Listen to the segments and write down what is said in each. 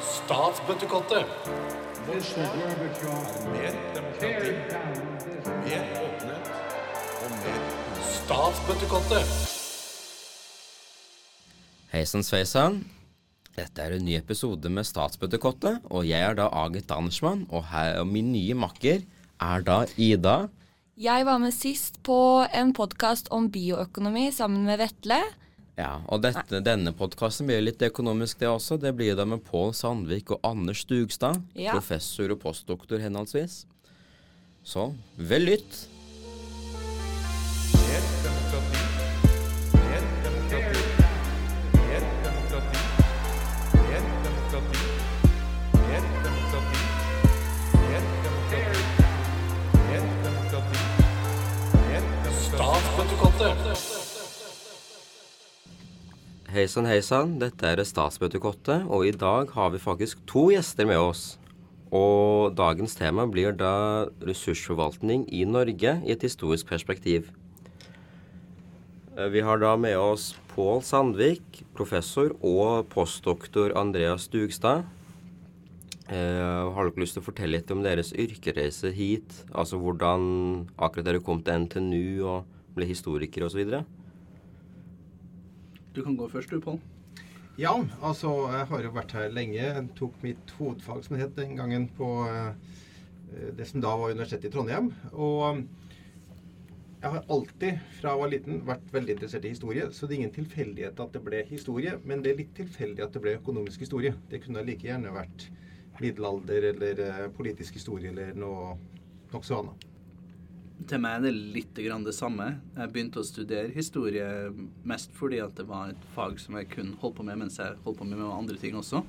Statsbøttekottet. Mer demokrati, mer åpenhet og mer Statsbøttekottet. Heisan sveisan. Dette er en ny episode med Statsbøttekottet, og jeg er da Agit Andersmann, og, her, og min nye makker er da Ida. Jeg var med sist på en podkast om bioøkonomi sammen med Vetle. Ja, og dette, denne podkasten blir litt økonomisk, det også. Det blir da med Pål Sandvik og Anders Stugstad, Ja. professor og postdoktor henholdsvis. Så vel lytt. Mer Hei sann, hei sann. Dette er Statsbøttekottet, og i dag har vi faktisk to gjester med oss. Og dagens tema blir da ressursforvaltning i Norge i et historisk perspektiv. Eh, Vi har da med oss Pål Sandvik, professor, og postdoktor Andreas Dugstad. Eh, har dere lyst til å fortelle litt om deres yrkereise hit? Altså hvordan akkurat dere kom til NTNU og ble historikere osv.? Du kan gå først du, Pål. Ja, altså jeg har jo vært her lenge. Jeg tok mitt hovedfag, som det het den gangen, på eh, det som da var Universitetet i Trondheim. Og jeg har alltid, fra jeg var liten, vært veldig interessert i historie. Så det er ingen tilfeldighet at det ble historie, men det er litt tilfeldig at det ble økonomisk historie. Det kunne like gjerne vært middelalder eller eh, politisk historie eller noe nokså annet. Til meg er det litt det samme. Jeg begynte å studere historie mest fordi at det var et fag som jeg kun holdt på med mens jeg holdt på med, med andre ting også.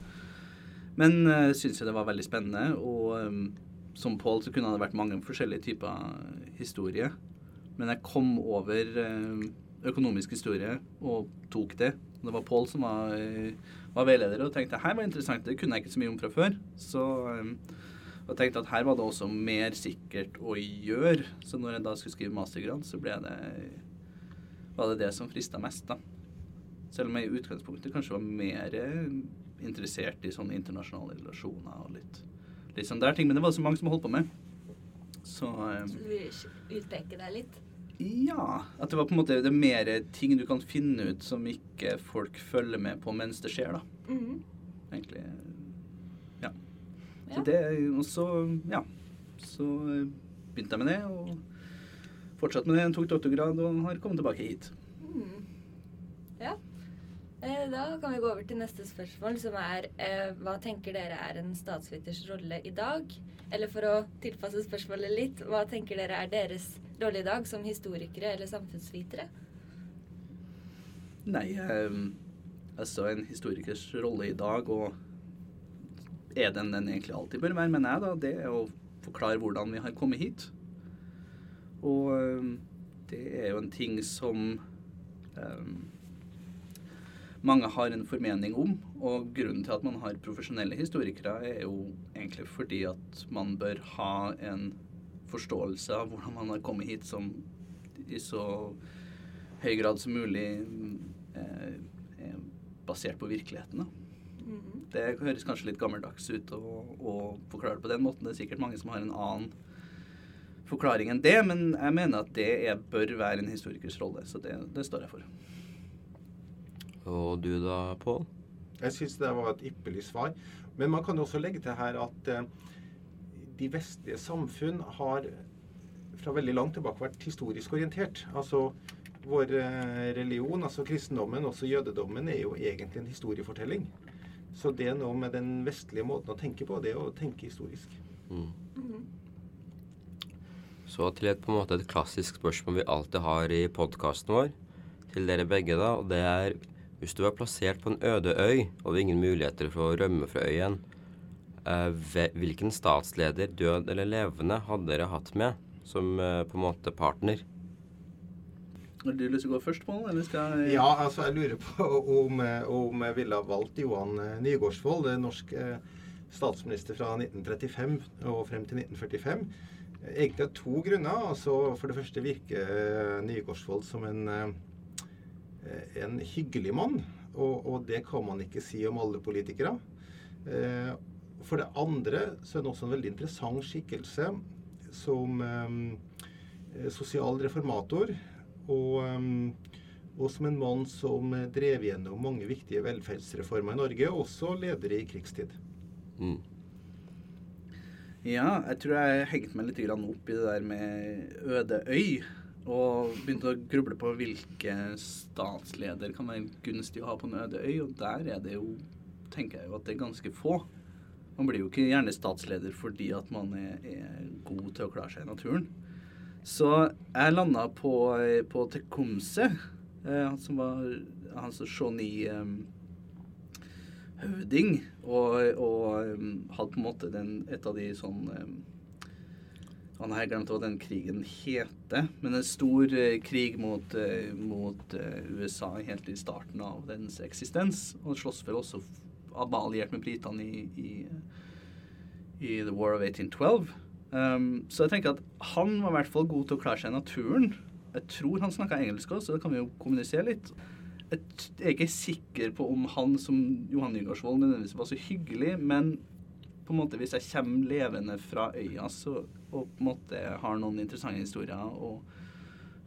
Men jeg uh, syns det var veldig spennende, og um, som Pål så kunne det vært mange forskjellige typer historie. Men jeg kom over uh, økonomisk historie og tok det. Det var Pål som var, var veileder og tenkte her var interessant, det kunne jeg ikke så mye om fra før. Så um, og jeg tenkte at her var det også mer sikkert å gjøre. Så når jeg da skulle skrive mastergrad, så ble det, var det det som frista mest, da. Selv om jeg i utgangspunktet kanskje var mer interessert i sånne internasjonale relasjoner og litt, litt sånn der ting. Men det var så mange som holdt på med. Så um, Så du vil utpeke deg litt? ja. At det var på en måte det er mer ting du kan finne ut som ikke folk følger med på mens det skjer, da. Mhm. Egentlig. Så det, og så, ja, så eh, begynte jeg med det, og fortsatte med det, tok doktorgrad og har kommet tilbake hit. Mm. Ja. Eh, Da kan vi gå over til neste spørsmål, som er eh, hva tenker dere er en statsviters rolle i dag? Eller for å tilpasse spørsmålet litt, hva tenker dere er deres rolle i dag som historikere eller samfunnsvitere? Nei, altså en historikers rolle i dag, og er den den egentlig alltid bør være, mener jeg da, det er å forklare hvordan vi har kommet hit. Og eh, det er jo en ting som eh, mange har en formening om, og grunnen til at man har profesjonelle historikere, er jo egentlig fordi at man bør ha en forståelse av hvordan man har kommet hit som i så høy grad som mulig eh, er basert på virkeligheten. Da. Mhm. Det høres kanskje litt gammeldags ut å, å forklare det på den måten. Det er sikkert mange som har en annen forklaring enn det, men jeg mener at det er, bør være en historikers rolle, så det, det står jeg for. Og du da, Pål? Jeg syns det var et ypperlig svar. Men man kan jo også legge til her at eh, de vestlige samfunn har fra veldig langt tilbake vært historisk orientert. Altså vår eh, religion, altså kristendommen, også jødedommen, er jo egentlig en historiefortelling. Så det er noe med den vestlige måten å tenke på, det er å tenke historisk. Så til et, på en måte et klassisk spørsmål vi alltid har i podkasten vår, til dere begge, da, og det er hvis du er plassert på en øde øy og det ingen muligheter for å rømme fra øyen, eh, hvilken statsleder, død eller levende, hadde dere hatt med som eh, på en måte partner? Har du lyst til å gå først, Pål, eller skal jeg Ja, altså jeg lurer på om, om jeg ville ha valgt Johan eh, Nygaardsvold, eh, norsk eh, statsminister fra 1935 og frem til 1945. Eh, Egentlig av to grunner. Altså, for det første virker Nygaardsvold som en, en hyggelig mann. og, og det kan man ikke si om alle politikere. For det andre så er han også en veldig interessant skikkelse som sosial reformator. Og, eh, og som en mann som drev gjennom mange viktige velferdsreformer i Norge, også leder i krigstid. Mm. Ja, jeg tror jeg hengte meg litt opp i det der med øde øy. Og begynte å gruble på hvilke statsleder kan være gunstig å ha på en øde øy. Og der er det jo, tenker jeg jo at det er ganske få. Man blir jo ikke gjerne statsleder fordi at man er, er god til å klare seg i naturen. Så jeg landa på, på Tekomse, eh, han som var han som Shawnee eh, høvding, og, og um, hadde på en måte den, et av de sånn um, Han har glemt hva den krigen heter, men en stor uh, krig mot, uh, mot uh, USA helt i starten av dens eksistens. Og slåss vel også var alliert med britene i, i, i, The War of 1812. Um, så jeg tenker at han var i hvert fall god til å klare seg i naturen. Jeg tror han snakka engelsk òg, så da kan vi jo kommunisere litt jeg er ikke sikker på om han som Johan Nygaardsvold nødvendigvis var så hyggelig, men på en måte hvis jeg kommer levende fra øya så, og på en måte har noen interessante historier å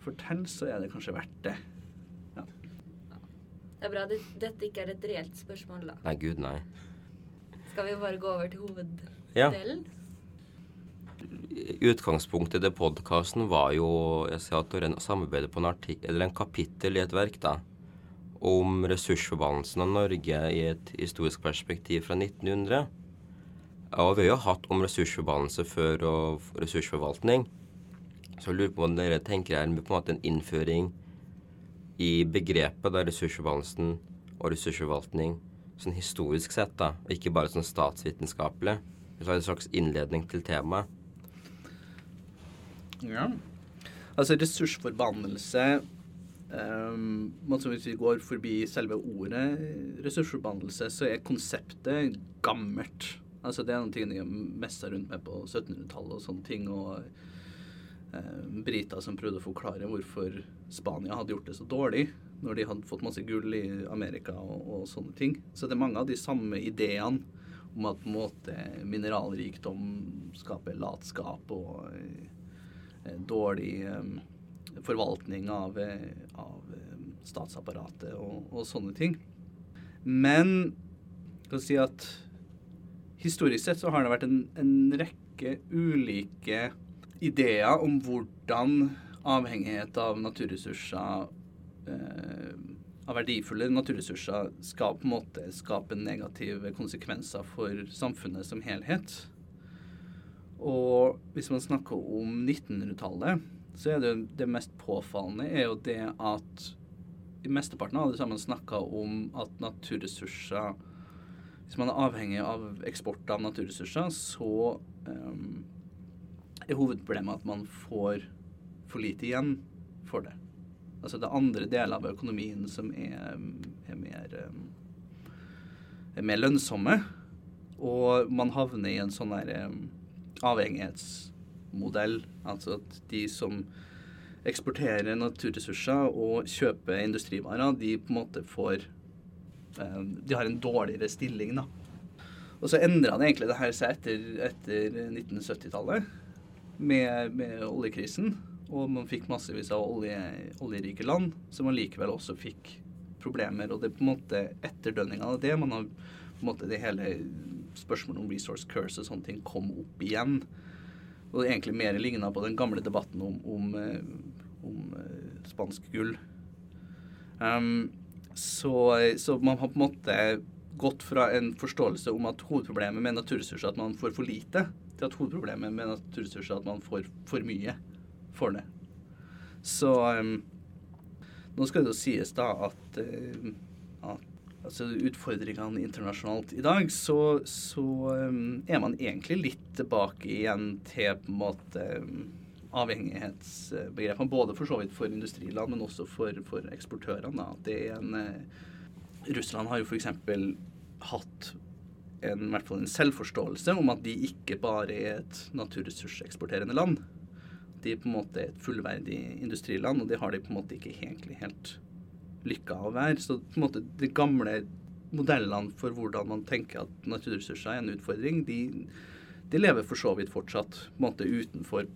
fortelle, så er det kanskje verdt det. Ja. Det er bra at dette ikke er et reelt spørsmål, da. Nei, gud, nei. Skal vi bare gå over til Ja. Utgangspunktet til podkasten var jo jeg ser at samarbeider på en, artik eller en kapittel i et verk da, om ressursforbannelsen av Norge i et historisk perspektiv fra 1900. Og vi har jo hatt om ressursforbannelse før og ressursforvaltning. Så jeg lurer på om dere tenker er på en måte en innføring i begrepet da ressursforbannelsen og ressursforvaltning sånn historisk sett, da, ikke bare sånn statsvitenskapelig. Så en slags innledning til temaet. Ja. Altså ressursforbannelse um, Hvis vi går forbi selve ordet ressursforbannelse, så er konseptet gammelt. Altså Det er noen ting jeg messa rundt med på 1700-tallet og sånne ting. og eh, briter som prøvde å forklare hvorfor Spania hadde gjort det så dårlig når de hadde fått masse gull i Amerika og, og sånne ting. Så det er mange av de samme ideene om at på en måte mineralrikdom skaper latskap og eh, dårlig eh, forvaltning av, eh, av eh, statsapparatet og, og, sånne ting. Men skal si at historisk sett så har det vært en, en rekke ulike ideer om hvordan avhengighet av naturressurser eh, av verdifulle naturressurser skal på en måte skape negative konsekvenser for samfunnet som helhet. Og hvis man snakker om 1900-tallet, så er det det mest påfallende er jo det at i mesteparten av det sammen snakka om at naturressurser Hvis man er avhengig av eksport av naturressurser, så um, er hovedproblemet at man får for lite igjen for det. Altså det er andre deler av økonomien som er, er, mer, er mer lønnsomme. Og man havner i en sånn der avhengighetsmodell. Altså at de som eksporterer naturressurser og kjøper industrivarer, de på en måte får eh, De har en dårligere stilling, da. Og så endra det egentlig det her seg etter, etter 1970-tallet med, med, oljekrisen. Og man fikk massevis av olje, oljerike land som allikevel også fikk problemer. Og det er på en måte etterdønninga av det man har på en måte det hele spørsmålet om resource curse og sånne ting kom opp igjen. Og det egentlig mer ligna på den gamle debatten om, om, eh, om uh, spansk gull. Um, så, så, man har på en måte gått fra en forståelse om at hovedproblemet med naturressurser er at man får for lite, til at hovedproblemet med naturressurser er at man får for mye for det. Så um, nå skal det jo sies da at, uh, at altså utfordringene internasjonalt i dag, så, så um, er man egentlig litt tilbake igjen til på en måte um, avhengighetsbegrepene. Både for så vidt for industriland, men også for, for eksportørene. Det er en, uh, Russland har jo f.eks. hatt en, hvert fall en selvforståelse om at de ikke bare er et naturressurseksporterende land. De er på en måte et fullverdig industriland, og det har de på en måte ikke egentlig helt lykka å være. Så på en måte de gamle modellene for hvordan man tenker at naturressurser er en utfordring, de, de lever for så vidt fortsatt på en måte utenfor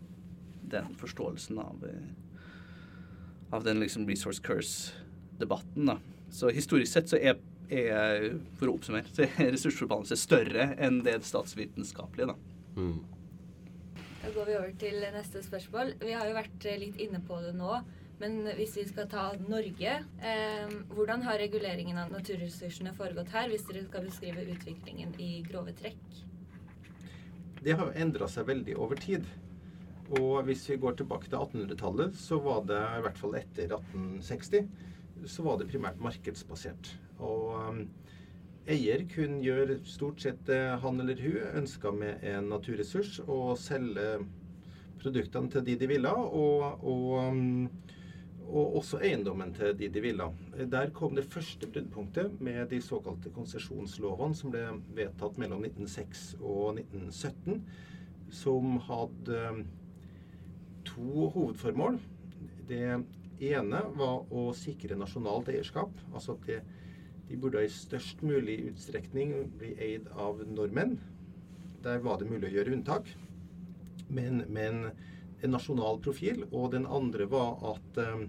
den forståelsen av, eh, av den liksom resource curse-debatten. da. Så historisk sett så er, er for å oppsummere, så er ressursforbannelse større enn det statsvitenskapelige. da. Mm. Da går vi over til neste spørsmål. Vi har jo vært eh, litt inne på det nå. Men hvis vi skal ta Norge, eh, hvordan har reguleringen av naturressursene foregått her, hvis dere skal beskrive utviklingen i grove trekk? Det har endra seg veldig over tid. Og hvis vi går tilbake til 1800-tallet, så var det i hvert fall etter 1860, så var det primært markedsbasert. Og um, eier kunne gjøre stort sett det han eller hun ønska med en naturressurs, og selge produktene til de de ville, og, og, um, og også eiendommen til de de ville. Der kom det første bruddpunktet med de såkalte konsesjonslovene som ble vedtatt mellom 1906 og 1917, som hadde um, to hovedformål. Det ene var å sikre nasjonalt eierskap. Altså at de, de burde i størst mulig utstrekning bli eid av nordmenn. Der var det mulig å gjøre unntak. Men, men en nasjonal profil. Og den andre var at eh,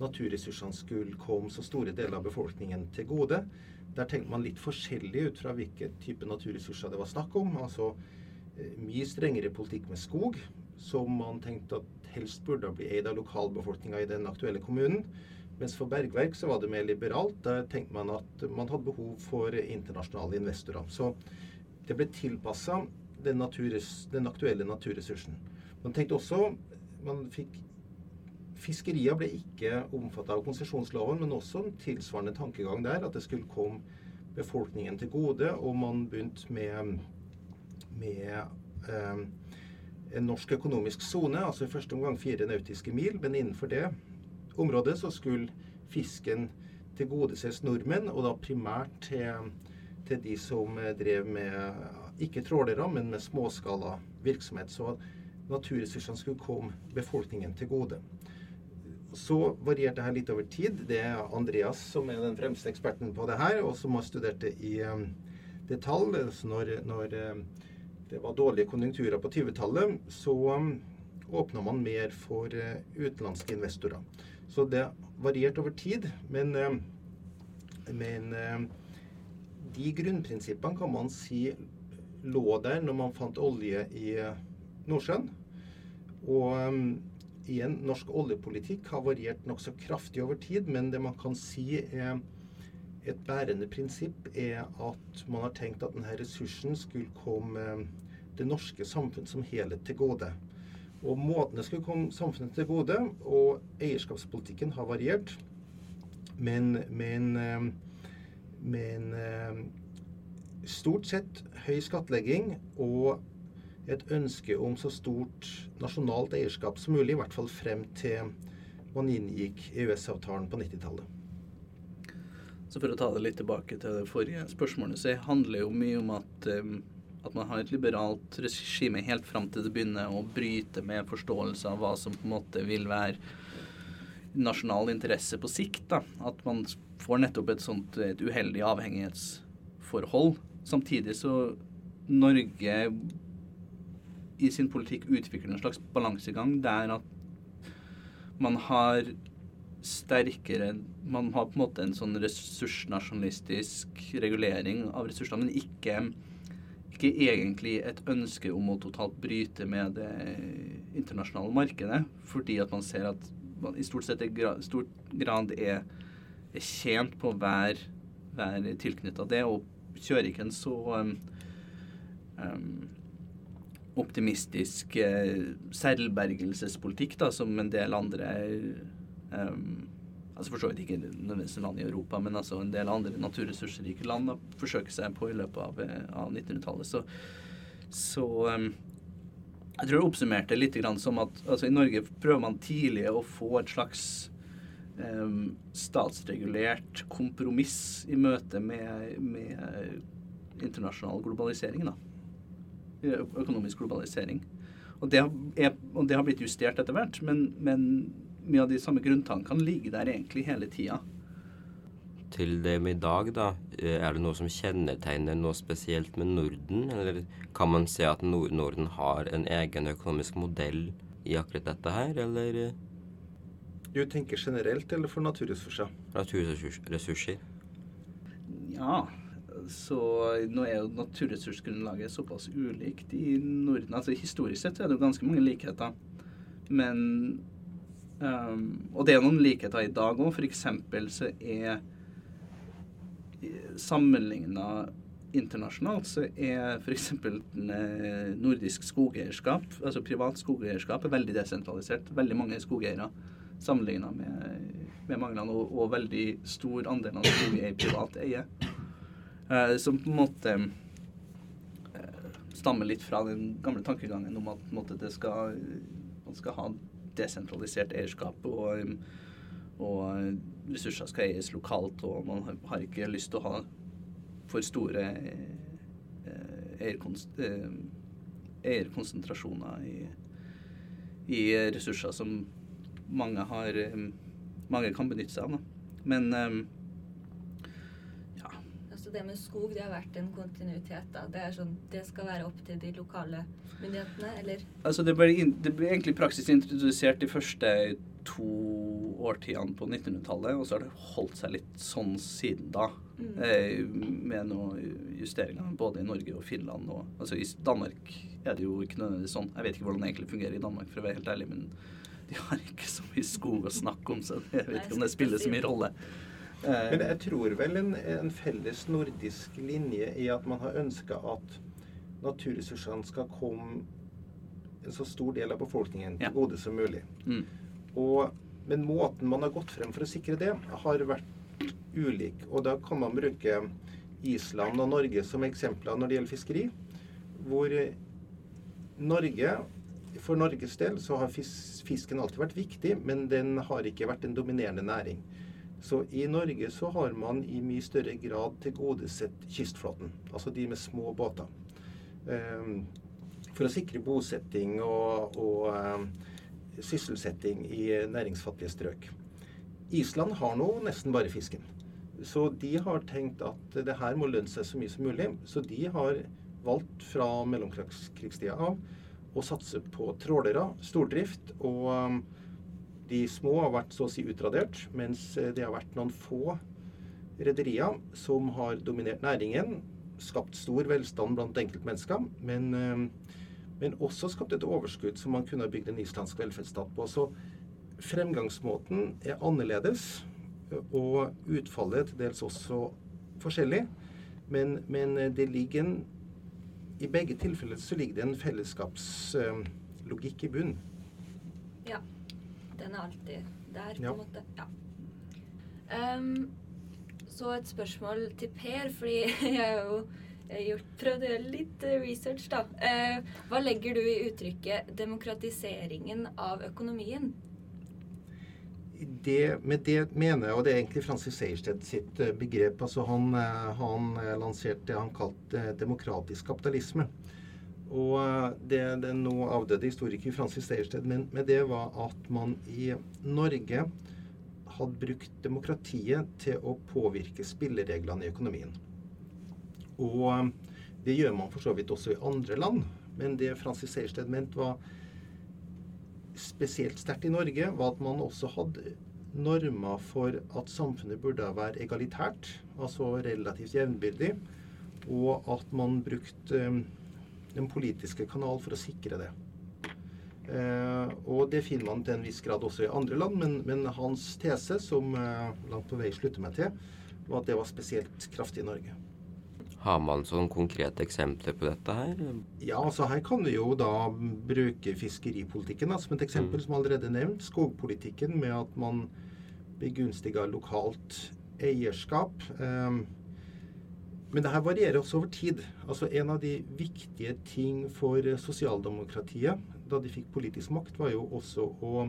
naturressursene skulle komme så store deler av befolkningen til gode. Der tenkte man litt forskjellig ut fra hvilke type naturressurser det var snakk om. Altså eh, mye strengere politikk med skog, som man tenkte at helst burde bli eid av lokalbefolkninga i den aktuelle kommunen. Mens for bergverk så var det mer liberalt. Der tenkte man at man hadde behov for internasjonale investorer. Så det ble tilpassa den, den, aktuelle naturressursen. Man tenkte også man fikk Fiskeria ble ikke omfattet av konsesjonsloven, men også en tilsvarende tankegang der, at det skulle komme befolkningen til gode. Og man begynte med, med eh, en norsk økonomisk sone, altså i første omgang fire nautiske mil, men innenfor det området så skulle fisken tilgodeses nordmenn, og da primært til, til de som drev med ikke trålere, men med småskala virksomhet. Så naturressursene skulle komme befolkningen til gode. Så varierte det her litt over tid. Det er Andreas som er den fremste eksperten på det her, og som har studert det i um, detalj. Så når, når um, det var dårlige konjunkturer på 20-tallet, så um, åpna man mer for utenlandske investorer. Så det varierte over tid. Men, men de grunnprinsippene kan man si lå der når man fant olje i Nordsjøen. Og um, igjen, norsk oljepolitikk har variert nokså kraftig over tid, men det man kan si er et bærende prinsipp er at man har tenkt at denne ressursen skulle komme det norske samfunn som helhet til gode. Og måten det skulle komme samfunnet til gode, og eierskapspolitikken har variert. Men, men, men stort sett høy skattlegging og et ønske om så stort nasjonalt eierskap som mulig, i hvert fall frem til man inngikk EØS-avtalen på 90-tallet. Så For å ta det litt tilbake til det forrige spørsmålet, så handler jo mye om at, at man har et liberalt regime helt fram til det begynner å bryte med forståelse av hva som på en måte vil være nasjonal interesse på sikt. da, At man får nettopp et sånt et uheldig avhengighetsforhold. Samtidig så Norge i sin politikk utvikler en slags balansegang der at man har sterkere Man har på en måte en sånn ressursnasjonalistisk regulering av ressursene, men ikke, ikke egentlig et ønske om å totalt bryte med det internasjonale markedet, fordi at man ser at man i stort sett i stor grad er, er tjent på å være, være tilknytta det, og kjører ikke en så um, um, optimistisk eh, selvbergelsespolitikk da, som en del andre um, altså For så vidt ikke nødvendigvis land i Europa, men altså en del andre naturressursrike land da, forsøker seg på i løpet av, eh, av 1900-tallet. Så, så um, jeg tror det oppsummerte litt som at altså, i Norge prøver man tidlig å få et slags statsregulert kompromiss i møte med, med internasjonal globalisering. da økonomisk globalisering. Og det, er, og det har blitt justert etter hvert, men, men, mye av de samme grunntankene ligger der egentlig hele tida. til det med i dag, da, eh, er det noe som kjennetegner noe spesielt med Norden? Eller kan man se at Nord Norden har en egen økonomisk modell i akkurat dette her, eller eh, Du tenker generelt eller for naturressurser? naturressurser? Ja, så nå er jo naturressursgrunnlaget såpass ulikt i Norden. Altså Historisk sett er det jo ganske mange likheter. Men um, Og det er noen likheter i dag òg. F.eks. så er Sammenligna internasjonalt så er f.eks. nordisk skogeierskap, altså privat skogeierskap, er veldig desentralisert. Veldig mange skogeiere sammenligna med, med mange og, og veldig stor andel av skog er i privat eie. Eh, som på en måte eh, stammer litt fra den gamle tankegangen om at måte, skal, man skal ha desentralisert eierskap, og, og ressurser skal eies lokalt, og man har- ikke lyst til å ha for store eh, eierkons- eh, eierkonsentrasjoner i, i ressurser som mange har eh, mange kan benytte seg av. Da. Men eh. Altså det med skog, det har vært en kontinuitet, da. Det er sånn, det skal være opp til de lokale myndighetene, eller? Altså det ble, in, det ble egentlig praksis introdusert de første to årtiene på 1900-tallet, og så har det holdt seg litt sånn siden da. Mm. Eh, med noen justeringer både i Norge og Finland. Og, altså I Danmark er det jo ikke nødvendigvis sånn. Jeg vet ikke hvordan det egentlig fungerer i Danmark, for å være helt ærlig, men de har ikke så mye skog å snakke om, så jeg vet ikke om det spiller så mye rolle. Eh, Men jeg tror vel en, en felles nordisk linje i at man har ønska at naturressursene skal komme en så stor del av befolkningen til gode som mulig. mm, Og, men måten man har gått frem for å sikre det, har vært ulik. Og da kan man bruke Island og Norge som eksempler når det gjelder fiskeri. Hvor Norge, for Norges del, så har fisken alltid vært viktig, men den har ikke vært en dominerende næring. Så i Norge så har man i mye større grad tilgodesett kystflåten, altså de med små båter. Ehm, For å sikre bosetting og, og ehm, sysselsetting i næringsfattige strøk. Island har nå nesten bare fisken. Så de har tenkt at det her må lønne seg så mye som mulig. Så de har valgt fra mellomkrigstida av å satse på trålere, stordrift. Og um, de små har vært så å si utradert, mens eh, det har vært noen få rederier som har dominert næringen. Skapt stor velstand blant enkeltmennesker, men, um, men også skapt et overskudd som man kunne ha bygd en islandsk velferdsstat på. Så fremgangsmåten er annerledes, og utfallet til dels også forskjellig. Men, men det ligger en I begge tilfeller så ligger det en fellesskapslogikk i bunnen. Ja. Den er alltid der, på en måte. Ja. Um, så et spørsmål til Per, fordi jeg har jo gjort, prøvd å gjøre litt eh, research, da. Uh, hva legger du i uttrykket 'demokratiseringen av økonomien'? det, med det mener jeg, og det er egentlig Francis Sejersted sitt eh, begrep altså Han, han lanserte det han kalte demokratisk kapitalisme. Og eh, det den nå avdøde historiker Francis Sejersted men med det var at man i Norge hadde brukt demokratiet til å påvirke spillereglene i økonomien. Og eh, det gjør man for så vidt også i andre land, men det Francis Sejersted mente var spesielt sterkt i Norge, var at man også hadde normer for at samfunnet burde være egalitært, altså relativt jevnbyrdig, og at man brukte eh, den politiske kanal for å sikre det. Eh, og det finner man til en viss grad også i andre land, men, men hans tese, som eh, langt på vei slutter meg til, var at det var spesielt kraftig i Norge. Har man sånne konkrete eksempler på dette her? Ja, altså her kan vi jo da bruke fiskeripolitikken da, som et eksempel, som allerede nevnt. Skogpolitikken med at man begunstiger lokalt eierskap. Um, men det her varierer også over tid. Altså En av de viktige ting for eh, sosialdemokratiet da de fikk politisk makt, var jo også å,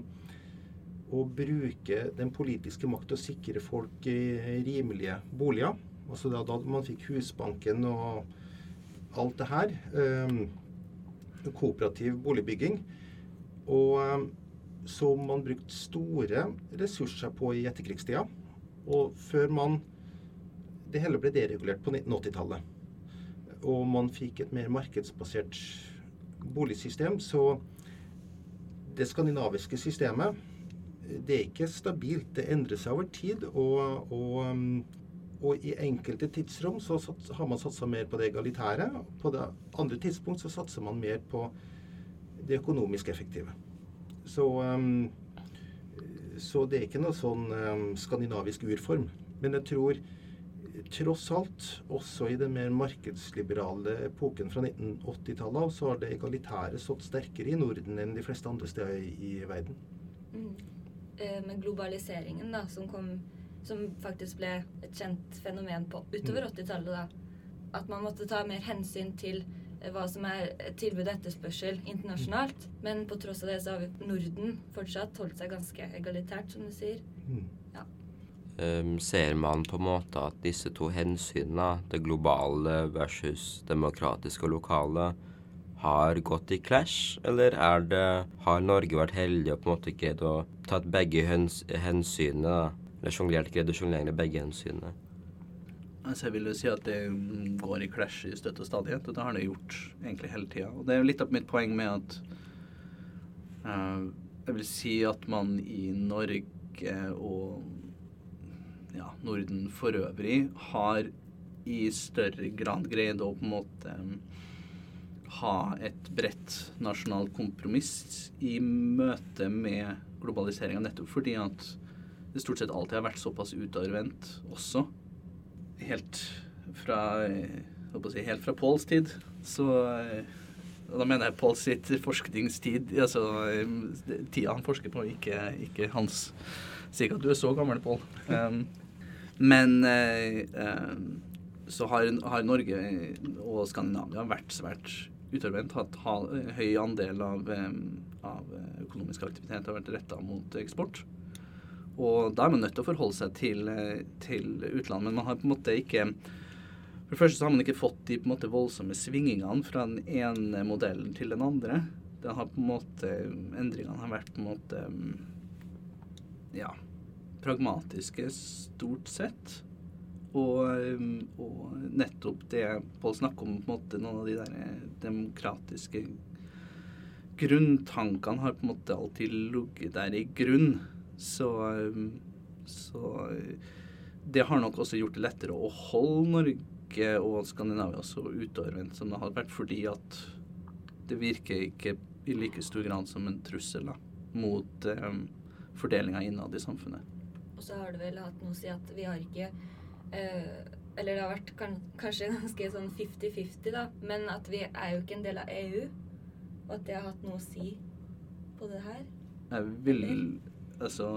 å bruke den politiske makt til å sikre folk eh, rimelige boliger. Altså da, da man fikk Husbanken og alt det her. Eh, kooperativ boligbygging. Og um, som man brukte store ressurser på i etterkrigstida. Og før man det hele ble deregulert på 1980-tallet. Og man fikk et mer markedsbasert boligsystem. Så det skandinaviske systemet det er ikke stabilt. Det endrer seg over tid. Og, og, um, og i enkelte tidsrom så har man satsa mer på det egalitære. På det andre tidspunkt så satser man mer på det økonomisk effektive. Så, um, så det er ikke noe sånn um, skandinavisk urform. Men jeg tror tross alt, også i den mer markedsliberale epoken fra 1980-tallet, så har det egalitære stått sterkere i Norden enn de fleste andre steder i, i verden. Mm. Eh, med globaliseringen, da, som kom Som faktisk ble et kjent fenomen på utover 80-tallet, da. At man måtte ta mer hensyn til eh, hva som er tilbud og etterspørsel internasjonalt. Men på tross av det så har Norden fortsatt holdt seg ganske egalitært, som du sier. Mm. Um, ser man på en måte at disse to hensynene, det globale versus demokratiske og lokale, har gått i clash, eller er det Har Norge vært heldig og på en måte greid å tatt begge hens, hensynene? Eller sjonglert greid å sjonglere begge hensynene? Altså, jeg vil jo si at det mm, går i clash i støtte og stadighet, og det har det gjort egentlig hele tida. Og det er jo litt av mitt poeng med at uh, Jeg vil si at man i Norge og ja, Norden for øvrig har i større grad greid å på en måte mm, ha et bredt nasjonalt kompromiss i møte med globaliseringa, nettopp fordi at det stort sett alltid har vært såpass utadvendt også. Helt fra jeg håper å si, helt fra Pauls tid. Så og da mener jeg Pauls sitt forskningstid, altså tida han forsker på, ikke, ikke hans Si ikke at du er så gammel, Pål. Um, men eh, eh, så har, har, Norge og Skandinavia vært svært utadvendt. Hatt ha, høy andel av, eh, av økonomisk aktivitet har vært retta mot eksport. Og da er man nødt til å forholde seg til, til utlandet. Men man har på en måte ikke For det første så har man ikke fått de på en måte voldsomme svingingene fra den ene modellen til den andre. Den har på en måte Endringene har vært på en måte Ja pragmatiske stort sett. Og, um, og nettopp det Pål snakker om, på en måte noen av de der eh, demokratiske grunntankene har på en måte alltid ligget der i grunn. Så, um, så det har nok også gjort det lettere å holde Norge og Skandinavia så utovervendt som det har vært, fordi at det virker ikke i like stor grad som en trussel da, mot um, fordelinga innad i samfunnet. Og så har det vel hatt noe å si at vi har ikke eh, Eller det har vært kan, kanskje ganske sånn 50-50, da. Men at vi er jo ikke en del av EU. Og at det har hatt noe å si på det her. Jeg vil Altså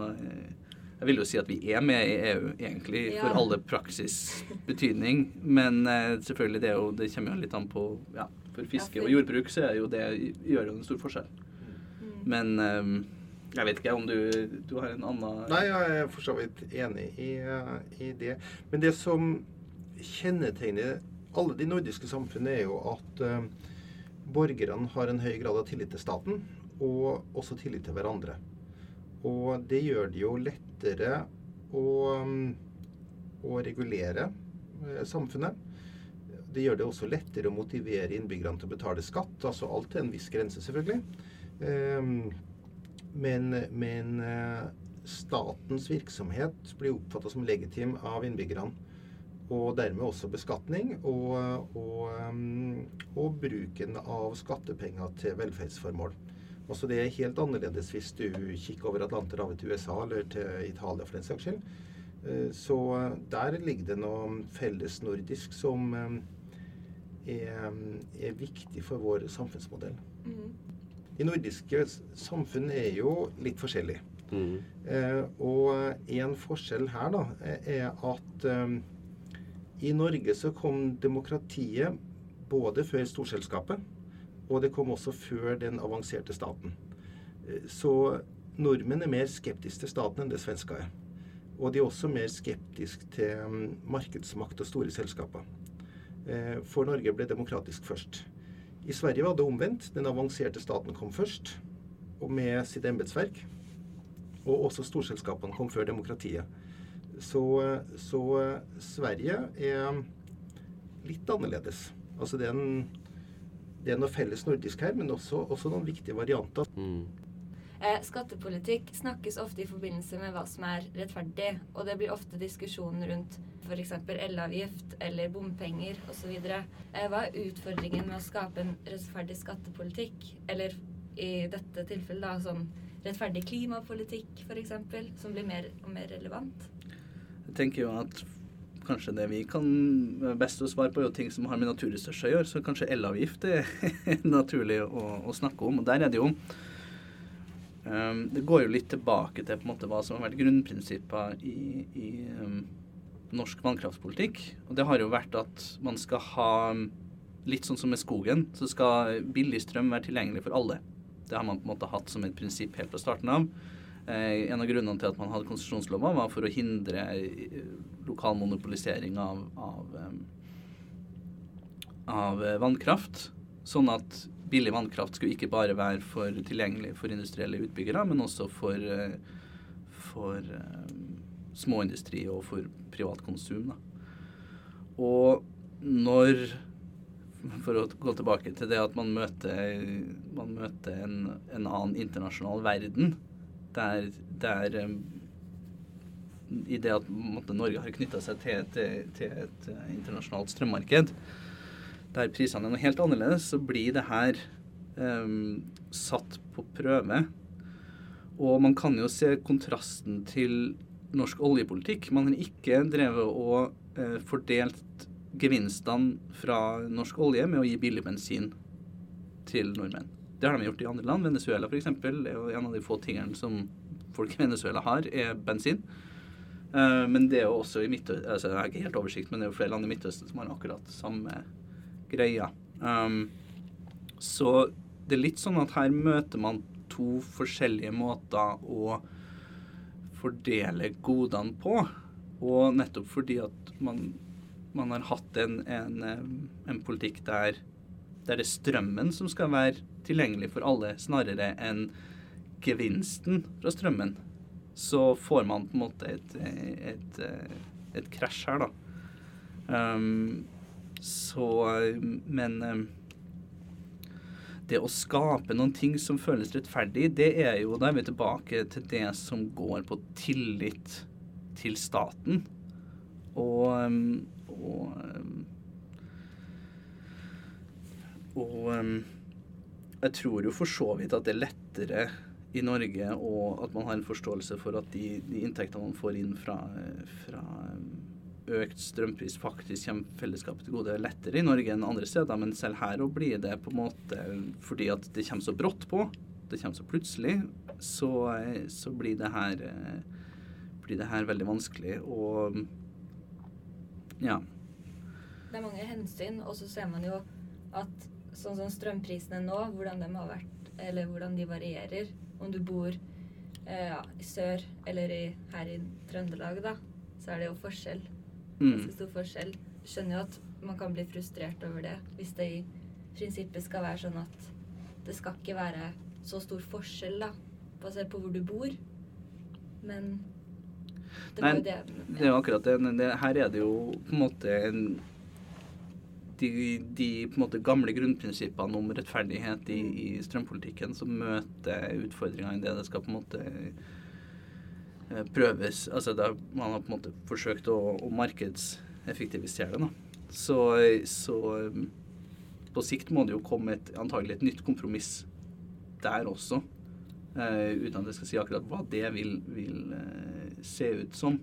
jeg vil jo si at vi er med i EU, egentlig, ja. for alle praksis betydning. Men eh, selvfølgelig, det, jo, det, kommer jo litt an på ja, For fiske ja, for... og jordbruk så er jo det, gjør jo en stor forskjell. Mm. Men eh, jeg vet ikke om du, du, har en annen Nei, jeg er for så vidt enig i, i, det. Men det som kjennetegner alle de nordiske samfunnene, er jo at uh, borgerne har en høy grad av tillit til staten, og også tillit til hverandre. Og det gjør det jo lettere å, um, å regulere uh, samfunnet. Det gjør det også lettere å motivere innbyggerne til å betale skatt. Altså alt til en viss grense, selvfølgelig. Um, men, men eh, statens virksomhet blir oppfatta som legitim av innbyggerne. Og dermed også beskatning og, og, eh, og, bruken av skattepenger til velferdsformål. Altså Det er helt annerledes hvis du kikker over Atlanterhavet til USA eller til Italia for den saks skyld. Eh, så der ligger det noe felles nordisk som er, er viktig for vår samfunnsmodell. Mm de nordiske samfunn er jo litt forskjellige. Mm. Eh, og en forskjell her da, er at eh, i Norge så kom demokratiet både før storselskapet, og det kom også før den avanserte staten. Eh, så nordmenn er mer skeptiske til staten enn det svensker er. Og de er også mer skeptiske til um, markedsmakt og store selskaper. Eh, for Norge ble demokratisk først. I Sverige var det omvendt. Den avanserte staten kom først, og med sitt embetsverk. Og også storselskapene kom før demokratiet. Så, så Sverige er litt annerledes. Altså det er, en, det er noe felles nordisk her, men også, også noen viktige varianter. Mm. Eh, skattepolitikk snakkes ofte i forbindelse med hva som er rettferdig, og det blir ofte diskusjon rundt f.eks. elavgift eller bompenger osv. Eh, hva er utfordringen med å skape en rettferdig skattepolitikk, eller i dette tilfellet da sånn rettferdig klimapolitikk f.eks., som blir mer og mer relevant? Jeg tenker jo at kanskje det vi kan best å svare på, er jo ting som har med naturressurser å gjøre. Så kanskje elavgift er naturlig å, å snakke om. Og der er det jo um, Det går jo litt tilbake til på en måte hva som har vært grunnprinsippene i, i um, norsk vannkraftpolitikk. Og det har jo vært at man skal ha Litt sånn som med skogen, så skal billig strøm være tilgjengelig for alle. Det har man på en måte hatt som et prinsipp helt fra starten av. Eh, en av grunnene til at man hadde konsesjonslover, var for å hindre eh, lokal monopolisering av, av, av eh, vannkraft. Sånn at billig vannkraft skulle ikke bare være for, tilgjengelig for industrielle utbyggere, men også for, eh, for eh, småindustri og for privat konsum. Da. Og når For å gå tilbake til det at man møter, man møter en, en annen internasjonal verden, der, der um, I det at måtte, Norge har knytta seg til, til, til et internasjonalt strømmarked, der prisene er noe helt annerledes, så blir det her um, satt på prøve. Og man kan jo se kontrasten til norsk oljepolitikk. Man har ikke drevet og uh, fordelt gevinstene fra norsk olje med å gi billig bensin til nordmenn. Det har de gjort i andre land. Venezuela f.eks. er jo en av de få tingene som folk i Venezuela har, er bensin. Uh, men det er jo også i Midtøsten altså Jeg har ikke helt oversikt, men det er jo flere land i Midtøsten som har akkurat samme greia. Um, så det er litt sånn at her møter man to forskjellige måter å fordele godene på. Og nettopp fordi at man, man har hatt en, en, en politikk der, der det er strømmen som skal være tilgjengelig for alle, snarere enn gevinsten fra strømmen, så får man på en måte et, et, et krasj her, da. Um, så Men um, det å skape noen ting som føles rettferdig, det er jo Da er vi tilbake til det som går på tillit til staten. Og, um, og, og jeg tror jo for så vidt at det er lettere i Norge og at man har en forståelse for at de, de inntektene man får inn fra, fra, økt strømpris faktisk kommer fellesskapet til gode, er lettere i Norge enn andre steder. Men selv her òg blir det på en måte fordi at det kommer så brått på, det kommer så plutselig, så, så blir, det her, blir det her veldig vanskelig. Og ja. Det er mange hensyn, og så ser man jo at sånn som strømprisene nå, hvordan de har vært, eller hvordan de varierer. Om du bor eh, ja, i sør eller i, her i Trøndelag, da, så er det jo forskjell. Ganske stor forskjell. Skjønner jo at man kan bli frustrert over det hvis det i prinsippet skal være sånn at det skal ikke være så stor forskjell, da, basert på hvor du bor. Men det Nei, det det er jo akkurat det. det. Her er det jo på en måte en de, de på en måte gamle grunnprinsippene om rettferdighet i, i strømpolitikken som møter utfordringene i det det skal på en måte prøves Altså da man har på en måte forsøkt å, å markedseffektivisere det. Så, så eh, på sikt må det jo komme et, antagelig et nytt kompromiss der også. Uh, uten at jeg skal si akkurat hva det vil, vil uh, se ut som.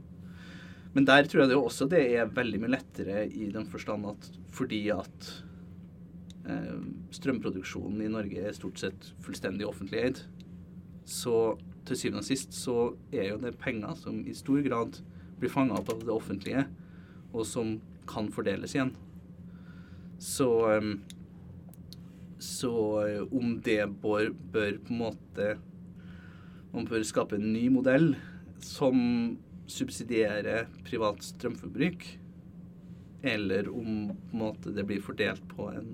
Men der tror jeg det også det er veldig mye lettere i den forstand at fordi at uh, strømproduksjonen i Norge er stort sett fullstendig offentlig eid, så til syvende og sist så er jo det penger som i stor grad blir fanga opp av det offentlige, og som kan fordeles igjen. Så eh, så eh, om det bør, bør på en måte Man bør skape en ny modell som subsidierer privat strømforbruk, eller om på en måte det blir fordelt på en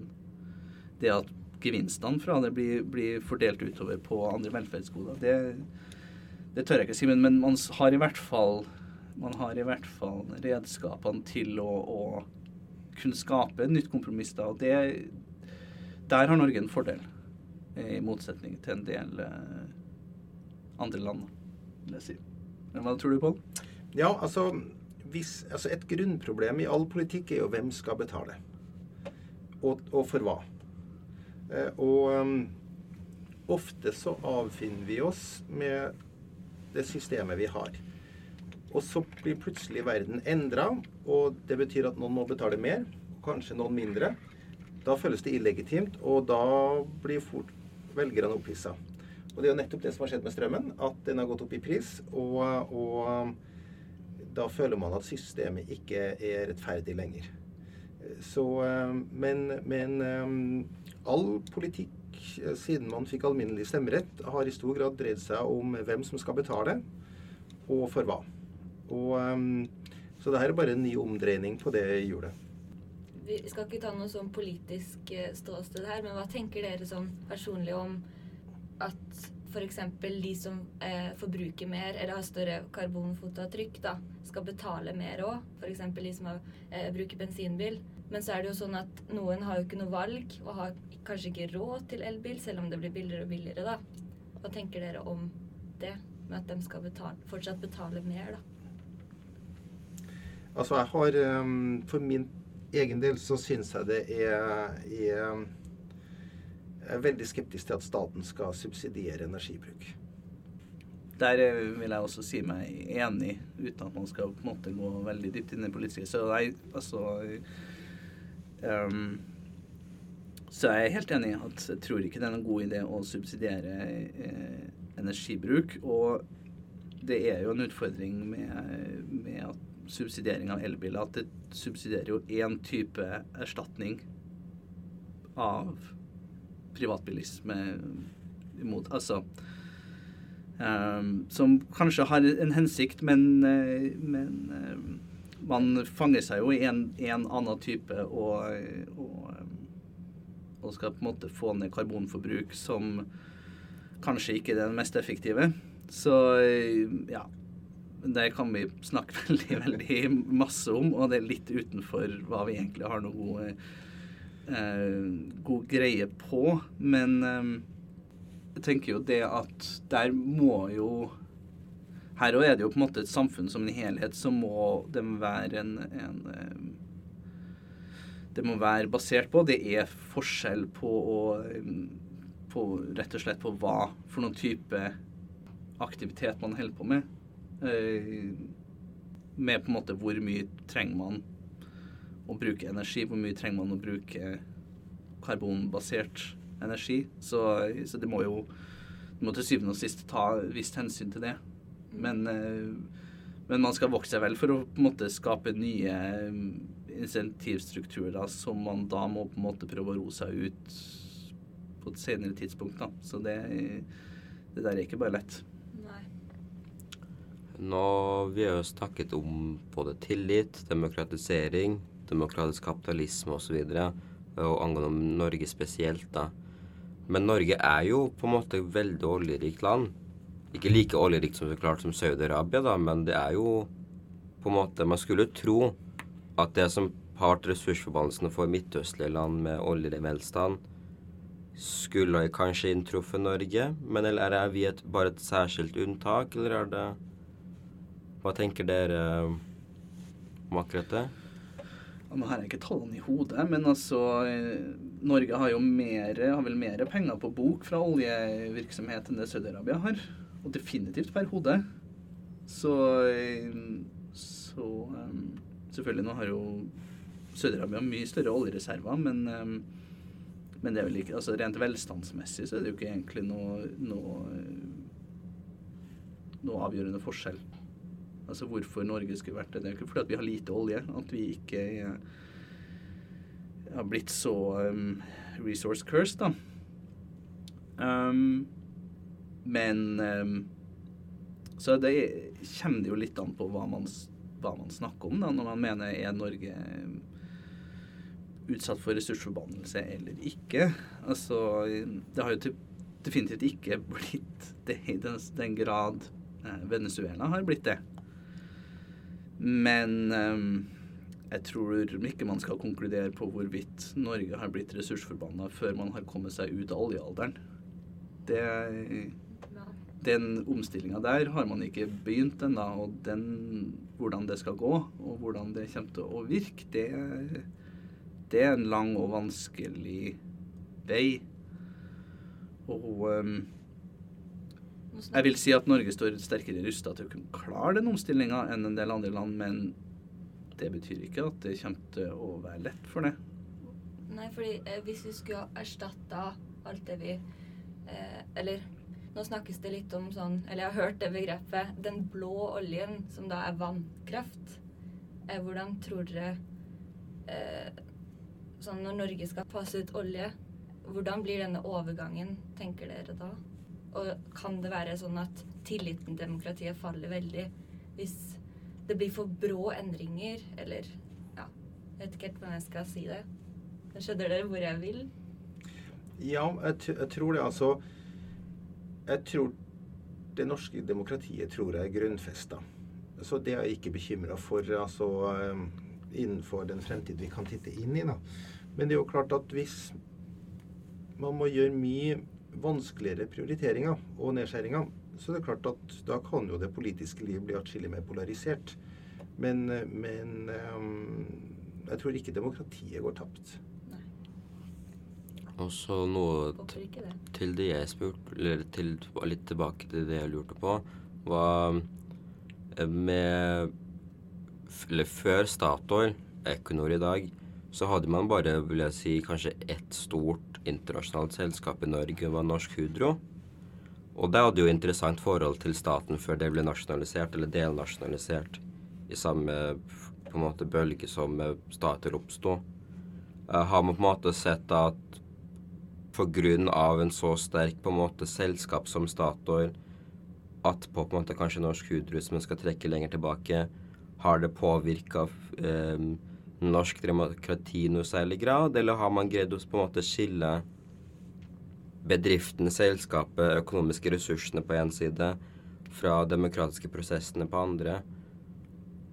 Det at gevinstene fra det blir, blir fordelt utover på andre velferdsgoder, det, det tør jeg ikke si. Men, men man har i hvert fall man har i hvert fall redskapene til å, å kunne skape nytt kompromiss. da, og det, Der har Norge en fordel, i motsetning til en del eh, andre land, vil jeg si. Men hva tror du, Pål? Ja, altså, hvis, altså Et grunnproblem i all politikk er jo hvem skal betale. Og, og for hva. Eh, og um, ofte så avfinner vi oss med det systemet vi har. Og så blir plutselig verden endra, og det betyr at noen må betale mer, kanskje noen mindre. Da føles det illegitimt, og da blir fort velgerne opphissa. Og det er jo nettopp det som har skjedd med strømmen, at den har gått opp i pris. Og, og da føler man at systemet ikke er rettferdig lenger. Så, eh, men, men all politikk eh, siden man fikk alminnelig stemmerett, har i stor grad dreid seg om hvem som skal betale, og for hva. Og, så det her er bare en ny omdreining på det hjulet. Vi skal ikke ta noe sånn politisk eh, ståsted her, men hva tenker dere sånn personlig om at f.eks. de som eh, forbruker mer eller har større karbonfotavtrykk, da, skal betale mer òg? F.eks. de som har, eh, bruker bensinbil. Men så er det jo sånn at noen har jo ikke noe valg og har kanskje ikke råd til elbil, selv om det blir billigere og billigere, da. Hva tenker dere om det, med at de skal betale, fortsatt betale mer, da? Altså, jeg har um, For min egen del så syns jeg det er, er Jeg er veldig skeptisk til at staten skal subsidiere energibruk. Der eh, vil jeg også si meg enig, uten at man skal på en måte gå veldig dypt inn i det politiske. Så nei, altså um, Så jeg er helt enig i at jeg tror ikke det er noen god idé å subsidiere eh, energibruk. Og det er jo en utfordring med, med subsidiering av elbiler at det subsidierer jo én type erstatning av privatbilisme imot Altså um, Som kanskje har en hensikt, men, uh, men uh, man fanger seg jo i en, en annen type og, og, og, skal på en måte få ned karbonforbruk som kanskje ikke er den mest effektive. Så ja, det kan vi snakke veldig, veldig masse om, og det er litt utenfor hva vi egentlig har noe god, eh, god greie på. Men eh, jeg tenker jo det at der må jo Her òg er det jo på en måte et samfunn som en helhet, så må det være en, en eh, Det må være basert på Det er forskjell på å på, rett og slett på hva for noen type aktivitet man holder på med. Eh, med på en måte hvor mye trenger man å bruke energi, hvor mye trenger man å bruke karbonbasert energi. Så, så det må jo det må til syvende og sist ta visst hensyn til det. Men, eh, men, man skal vokse seg vel for å på en måte skape nye mm, insentivstrukturer som man da må på en måte prøve å roe seg ut på et senere tidspunkt. Da. Så det, det der er ikke bare lett. Nå, Vi har jo snakket om både tillit, demokratisering, demokratisk kapitalisme osv. Og, så og angående Norge spesielt, da. Men Norge er jo på en måte et veldig oljerikt land. Ikke like oljerikt som så som Saudi-Arabia, da, men det er jo på en måte Man skulle tro at det som har vært ressursforbannelsene for midtøstlige land med oljevelstand, skulle kanskje inntruffet Norge, men eller er vi et, bare et særskilt unntak, eller er det hva tenker dere om akkurat det? Nå har jeg ikke tallene i hodet, men altså eh, Norge har jo mer, har vel mer penger på bok fra oljevirksomhet enn det Saudi-Arabia har. Og definitivt per hode. Så, eh, så um, Selvfølgelig, nå har jo Saudi-Arabia mye større oljereserver, men, um, men det er vel ikke, altså rent velstandsmessig så er det jo ikke egentlig noe, noe, noe avgjørende forskjell. Altså hvorfor Norge skulle vært det. Det er jo ikke fordi at vi har lite olje at vi ikke har blitt så um, resource cursed, da. Um, men um, Så det kommer jo litt an på hva man, hva man snakker om, da, når man mener er Norge um, utsatt for ressursforbannelse eller ikke. Altså, det har jo definitivt ikke blitt det i den, den grad eh, Venezuela har blitt det. Men um, jeg tror ikke man skal konkludere på hvorvidt Norge har blitt ressursforbanna før man har kommet seg ut av oljealderen. Det, den omstillinga der har man ikke begynt ennå, og den, hvordan det skal gå, og hvordan det kommer til å virke, det, det er en lang og vanskelig vei. Og um, jeg vil si at Norge står sterkere rusta til å kunne klare den omstillinga enn en del andre land, men det betyr ikke at det kommer til å være lett for det. Nei, fordi eh, hvis vi skulle ha erstatta alt det vi eh, Eller nå snakkes det litt om sånn Eller jeg har hørt det begrepet den blå oljen, som da er vannkraft. Eh, hvordan tror dere eh, Sånn når Norge skal passe ut olje, hvordan blir denne overgangen, tenker dere da? Og kan det være sånn at tilliten til demokratiet faller veldig hvis det blir for brå endringer, eller Ja, jeg vet ikke helt hvordan jeg skal si det. Skjønner dere hvor jeg vil? Ja, jeg, jeg tror det altså Jeg tror det norske demokratiet tror jeg er grunnfesta. Så det er jeg ikke bekymra for altså, eh, innenfor den fremtid vi kan titte inn i. Da. Men det er jo klart at hvis man må gjøre mye vanskeligere prioriteringer og nedskjæringer, så det er klart at da kan jo det politiske liv bli atskillig mer polarisert. Men, eh, men eh, jeg tror ikke demokratiet går tapt. Og så noe til det jeg spurte, eller til, litt tilbake til det jeg lurte på, var eh, med Eller før Statoil, Equinor i dag, så hadde man bare, vil jeg si, kanskje ett stort internasjonalt selskap i Norge, var Norsk Hydro. Og det hadde jo interessant forhold til staten før det ble nasjonalisert, eller delnasjonalisert, i samme på en måte bølge som eh, Statoil oppsto. Eh, Har man på en måte sett at av en så sterk på en måte selskap som Statoil, at på, en måte kanskje Norsk hudrus, men skal trekke lenger tilbake, har det påvirka eh, norsk demokrati i noe særlig grad, eller har man greid å på en måte skille bedriften, selskapet, økonomiske ressursene på én side fra demokratiske prosessene på andre?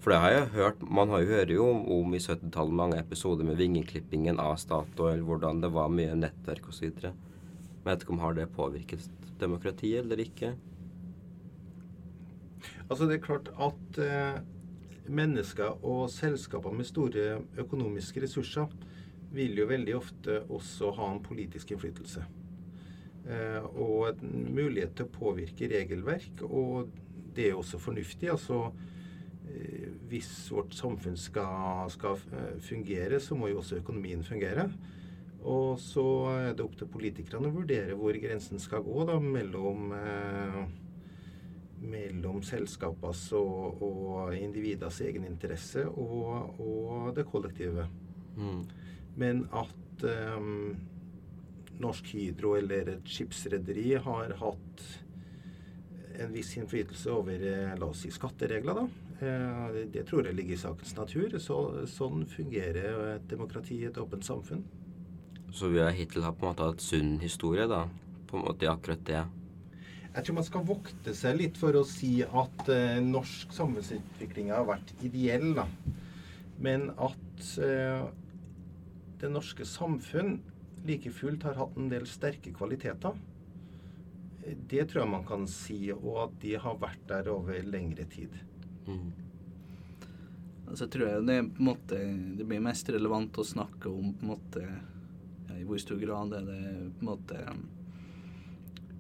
For det har jeg hørt, Man har jo hørt jo om, om i 70-tallet mange episoder med vingeklippingen av Statoil, hvordan det var mye nettverk osv. Jeg vet ikke om har det påvirket demokratiet eller ikke. Altså Det er klart at eh, mennesker og selskaper med store økonomiske ressurser vil jo veldig ofte også ha en politisk innflytelse. Eh, og en mulighet til å påvirke regelverk. Og det er også fornuftig. altså eh, Hvis vårt samfunn skal, skal eh, fungere, så må jo også økonomien fungere. Og så er det opp til politikerne å vurdere hvor grensen skal gå da, mellom eh, mellom selskapers og, og individers egeninteresse og, og det kollektive. Mm. Men at eh, Norsk Hydro eller et skipsrederi har hatt en viss innflytelse over eh, la oss si, skatteregler, da. Eh, det tror jeg ligger i sakens natur. Så, sånn fungerer et demokrati i et åpent samfunn. Så vi har hittil hatt på en måte hatt sunn historie, da. På en måte i akkurat det. Jeg tror man skal vokte seg litt for å si at eh, norsk samfunnsutvikling har vært ideell, da. Men at eh, det norske samfunn like fullt har hatt en del sterke kvaliteter. Eh, Det tror jeg man kan si, og at de har vært der over lengre tid. Mm. Altså jeg tror jeg det, måte, det blir mest relevant å snakke om på en måte, ja, i hvor stor grad er det på en måte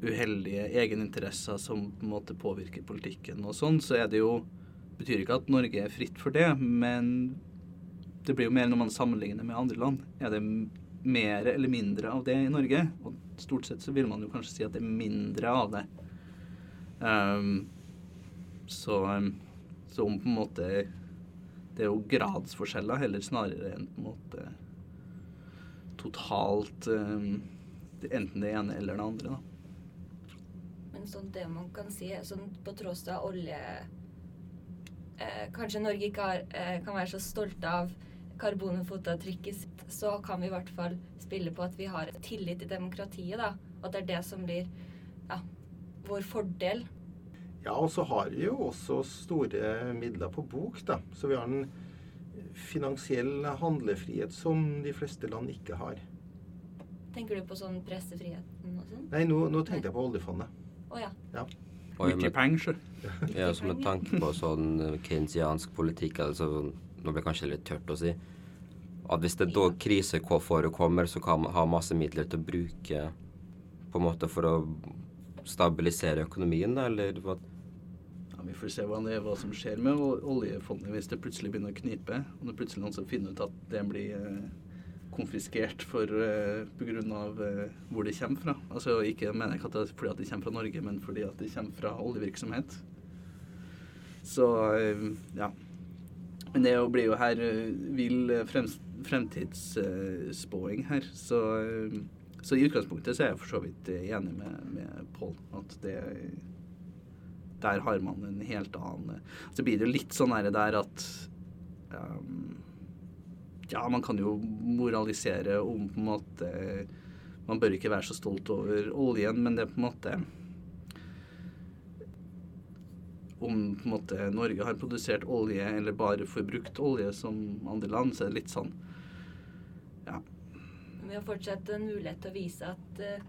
uheldige egeninteresser som på en måte påvirker politikken og sånn, så er det jo betyr ikke at Norge er fritt for det, men det blir jo mer når man sammenligner med andre land. Er det mer eller mindre av det i Norge? Og stort sett så vil man jo kanskje si at det er mindre av det. Um, så, um, så om på en måte Det er jo gradsforskjeller heller snarere enn på en måte totalt um, enten det ene eller det andre, da. Men sånn det man kan si, sånn på tross av olje eh, Kanskje Norge ikke har, eh, kan være så stolte av karbonfotavtrykket sitt, så kan vi i hvert fall spille på at vi har tillit til demokratiet, da. At det er det som blir ja, vår fordel. Ja, og så har vi jo også store midler på bok, da. Så vi har en finansiell handlefrihet som de fleste land ikke har. Tenker du på sånn pressefriheten og sånn? Nei, nå, nå tenkte jeg på oljefondet. Å ja. Ja. Og Mye med, penger, ja, så med tanke på sånn eh, keynesiansk politikk, altså Nå blir det kanskje litt tørt å si. At hvis det da kriseforekommer, så kan man ha masse midler til å bruke på en måte for å stabilisere økonomien, da, eller hva? Ja, vi får se hva, det, hva som skjer med oljefondet hvis det plutselig begynner å knipe. Og det plutselig noen som finner ut at det blir eh, konfiskert for, eh, av eh, hvor det kommer fra. Altså ikke mener jeg at det er fordi at det kommer fra Norge, men fordi at det kommer fra oljevirksomhet. Så eh, ja. Men det blir jo her eh, vill eh, fremtidsspåing her. Så, så i utgangspunktet så er jeg for så vidt enig med, med Pål. At det der har man en helt annen Så blir det jo litt sånn der at um, Ja, man kan jo moralisere om på en måte Man bør ikke være så stolt over oljen, men det er på en måte Om på en måte Norge har produsert olje eller bare forbrukt olje som andre land, så er det litt sånn Ja. Vi har fortsatt en mulighet til å vise at, eh,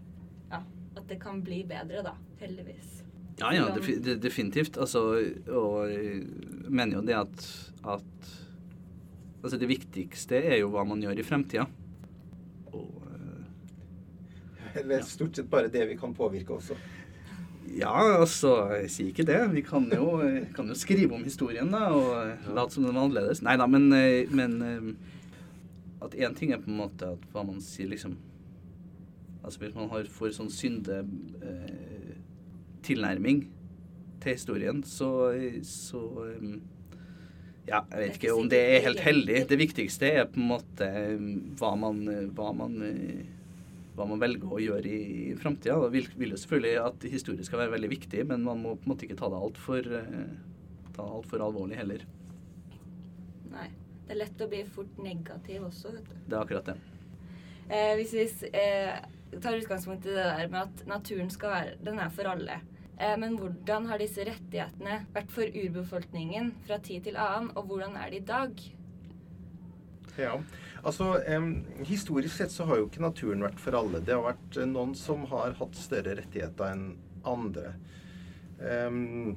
ja, at det kan bli bedre, da. Heldigvis. Ja, ja, de- definitivt. Altså, og jeg mener jo det at, at Altså, det viktigste er jo hva man gjør i fremtida. Og eh, Eller stort sett bare det vi kan påvirke også. ja, altså, jeg sier ikke det. Vi kan jo, eh, kan jo skrive om historien, da, og late som den var annerledes. Nei da, men, eh, men at én ting er på en måte at hva man sier, liksom Altså hvis man har for sånn synde eh, tilnærming til historien, så, så eh, Ja, jeg vet ikke om det er helt heldig. Det viktigste er på en måte eh, hva man, hva man eh, hva man velger å gjøre i, i framtida. Da vil, vil jo selvfølgelig at historie skal være veldig viktig, men man må på en måte ikke ta det altfor alt for alvorlig heller. Nei. Det er lett å bli fort negativ også, vet du. Det er akkurat det. Eh, hvis vi eh, tar utgangspunkt i det der med at naturen skal være Den er for alle. Eh, men hvordan har disse rettighetene vært for urbefolkningen fra tid til annen, og hvordan er det i dag? Ja, altså em, Historisk sett så har jo ikke naturen vært for alle. Det har vært eh, noen som har hatt større rettigheter enn andre. Em,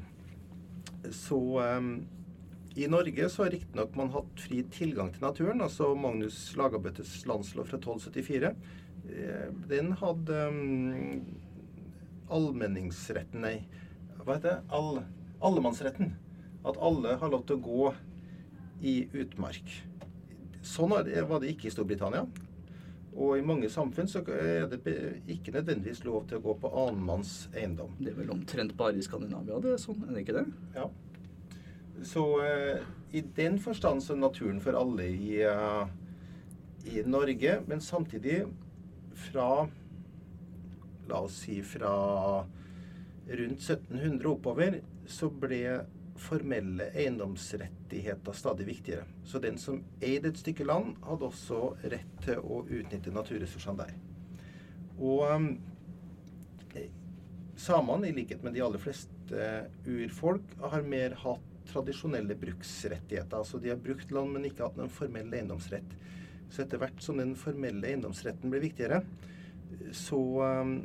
så em, i Norge så har riktignok man hatt fri tilgang til naturen. altså Magnus Lagabøtes landslov fra 1274. eh, Den hadde allmenningsretten Nei, hva heter det? All, allemannsretten. At alle har lov til å gå i utmark. Sånn var det ikke i Storbritannia. Og i mange samfunn så er det ikke nødvendigvis lov til å gå på annenmanns eiendom. Det er vel omtrent bare i Skandinavia det er sånn, er det ikke det? Ja. Så eh, i den forstand så er naturen for alle i, eh, i Norge, men samtidig fra La oss si fra rundt 1700 oppover, så ble formelle eiendomsrettigheter stadig viktigere. Så den som eide et stykke land, hadde også rett til å utnytte naturressursene der. Og eh, samene, i likhet med de aller fleste urfolk, har mer hatt tradisjonelle bruksrettigheter. Altså de har brukt land, men ikke hatt noen formell eiendomsrett. Så etter hvert som den formelle eiendomsretten ble viktigere, så, um,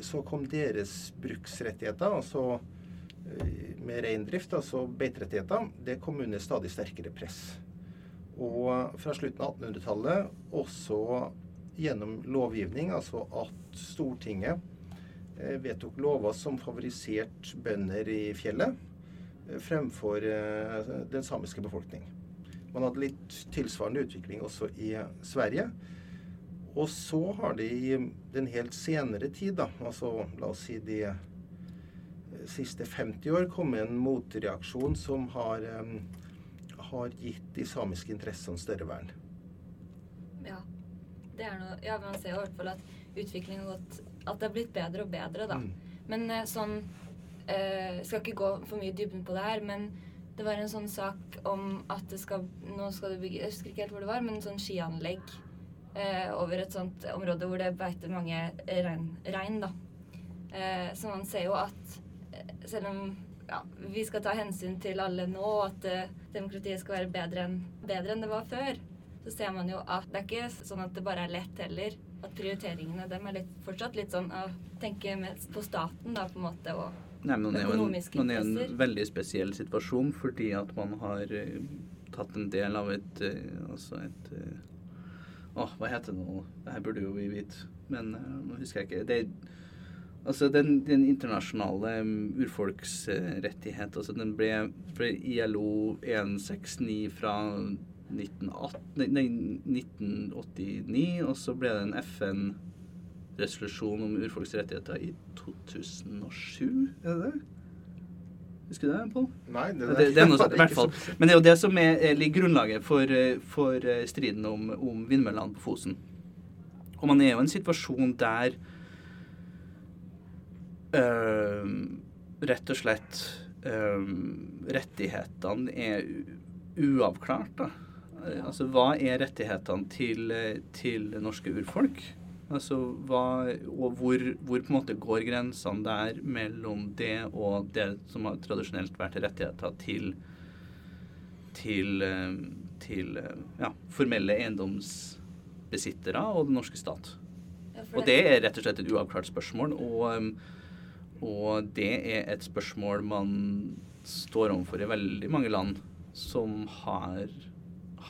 så kom deres bruksrettigheter, altså eh, med reindrift, altså beiterettigheter, det kom under stadig sterkere press. Og fra slutten av 1800-tallet også gjennom lovgivning, altså at Stortinget eh, vedtok lover som favoriserte bønder i fjellet eh, fremfor den samiske befolkning. Man hadde litt tilsvarende utvikling også i Sverige. Og så har det i den helt senere tid, da, altså la oss si de eh, siste 50 år, kommet en motreaksjon som har, um, har gitt de samiske interessene større vern. Ja. Det er noe, ja, man ser jo i hvert fall at utviklingen har gått At det har blitt bedre og bedre, da. Mm. Men eh, sånn eh, Skal ikke gå for mye i dybden på det her, men det var en sånn sak om at det skal Nå skal det bygge Jeg husker ikke helt hvor det var, men sånn skianlegg eh, over et sånt område hvor det beiter mange rein, rein da. Eh, så man ser jo at eh, selv om ja, vi skal ta hensyn til alle nå, og at eh, demokratiet skal være bedre enn, bedre enn det var før, så ser man jo at det er ikke sånn at det bare er lett heller. At prioriteringene dem er litt, fortsatt litt sånn å tenke mest på staten, da, på en måte. og Nei, man er en, man er i en veldig spesiell situasjon fordi at man har uh, tatt en del av et uh, Altså et eh, Åh, hva heter det nå? Det her burde jo vi vite, men eh, nå husker jeg ikke. Det Altså, den, den internasjonale um, urfolksrettighet, altså den ble fra ILO 169 fra 1918, nei, nei, 1989, og så ble det en FN-resolusjon om urfolksrettigheter i 2007, er det det? Husker du det, Pål? Nei, det, Det, det er noe sånt, i hvert fall. Men det er jo det som er, er ligger grunnlaget for, eh, for eh, striden om, om vindmøllene på Fosen. Og man er jo i en situasjon der øh, rett og slett øh, rettighetene er uavklart. Da. Altså, hva er rettighetene til, til norske urfolk? Altså, hva, og hvor, hvor på en måte går grensene der mellom det og det som har tradisjonelt vært rettigheter til, til, eh, til eh, ja, formelle eiendomsbesittere og den norske stat? Ja, Og det er rett og slett et uavklart spørsmål. Og, um, og det er et spørsmål man står overfor i veldig mange land som har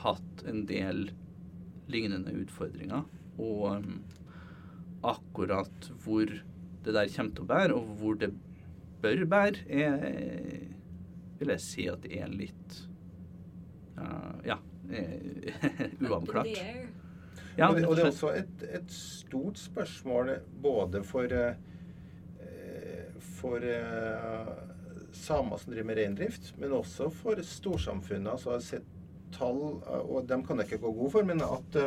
hatt en del lignende utfordringer. Og akkurat hvor det der kommer til å bære, og hvor det bør bære, er, vil jeg si at det er litt uh, Ja. uavklart. Ja, og, det, og det er også et, et stort spørsmål både for eh, for eh, samer som driver med reindrift, men også for storsamfunnet. Altså, jeg har sett tall, og dem kan jeg ikke gå god for, men at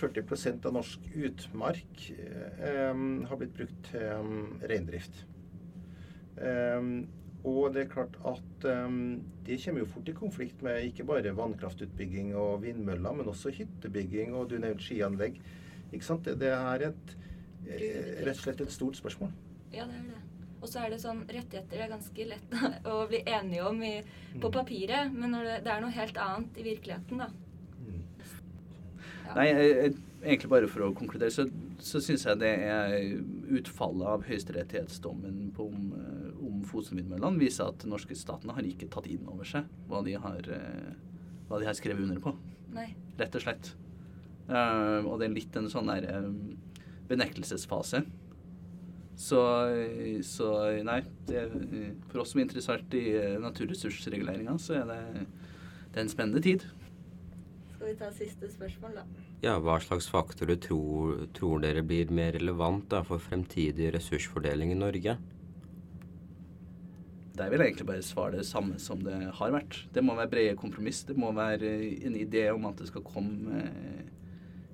40% av norsk utmark eh, har blitt brukt til eh, reindrift. Eh, og det er klart at eh, det kommer jo fort i konflikt med ikke bare vannkraftutbygging og vindmøller, men også hyttebygging, og du nevnte skianlegg. Ikke sant? Det, det er et, eh, rett og slett et stort spørsmål. Ja, det er det. Og så er det sånn rettigheter er ganske lett å bli enige om i, på papiret, men det, det er noe helt annet i virkeligheten, da. Nei, egentlig bare for å konkludere, så, så syns jeg det er utfallet av høyesterettighetsdommen på om, eh, om Fosen-vindmøllene viser at den norske staten har ikke tatt inn over seg hva de har, eh, hva de har skrevet under på. Nei. Rett og slett. Uh, og det er litt en sånn der benektelsesfase. Så, så nei, det, for oss som er interessert i naturressursreguleringa, så er det, det er en spennende tid. Skal vi ta siste spørsmål, da? Ja, hva slags faktorer tror, tror dere blir mer relevant da, for fremtidig ressursfordeling i Norge? Der vil jeg egentlig bare svare det samme som det har vært. Det må være brede kompromiss. Det må være en idé om at det skal komme eh,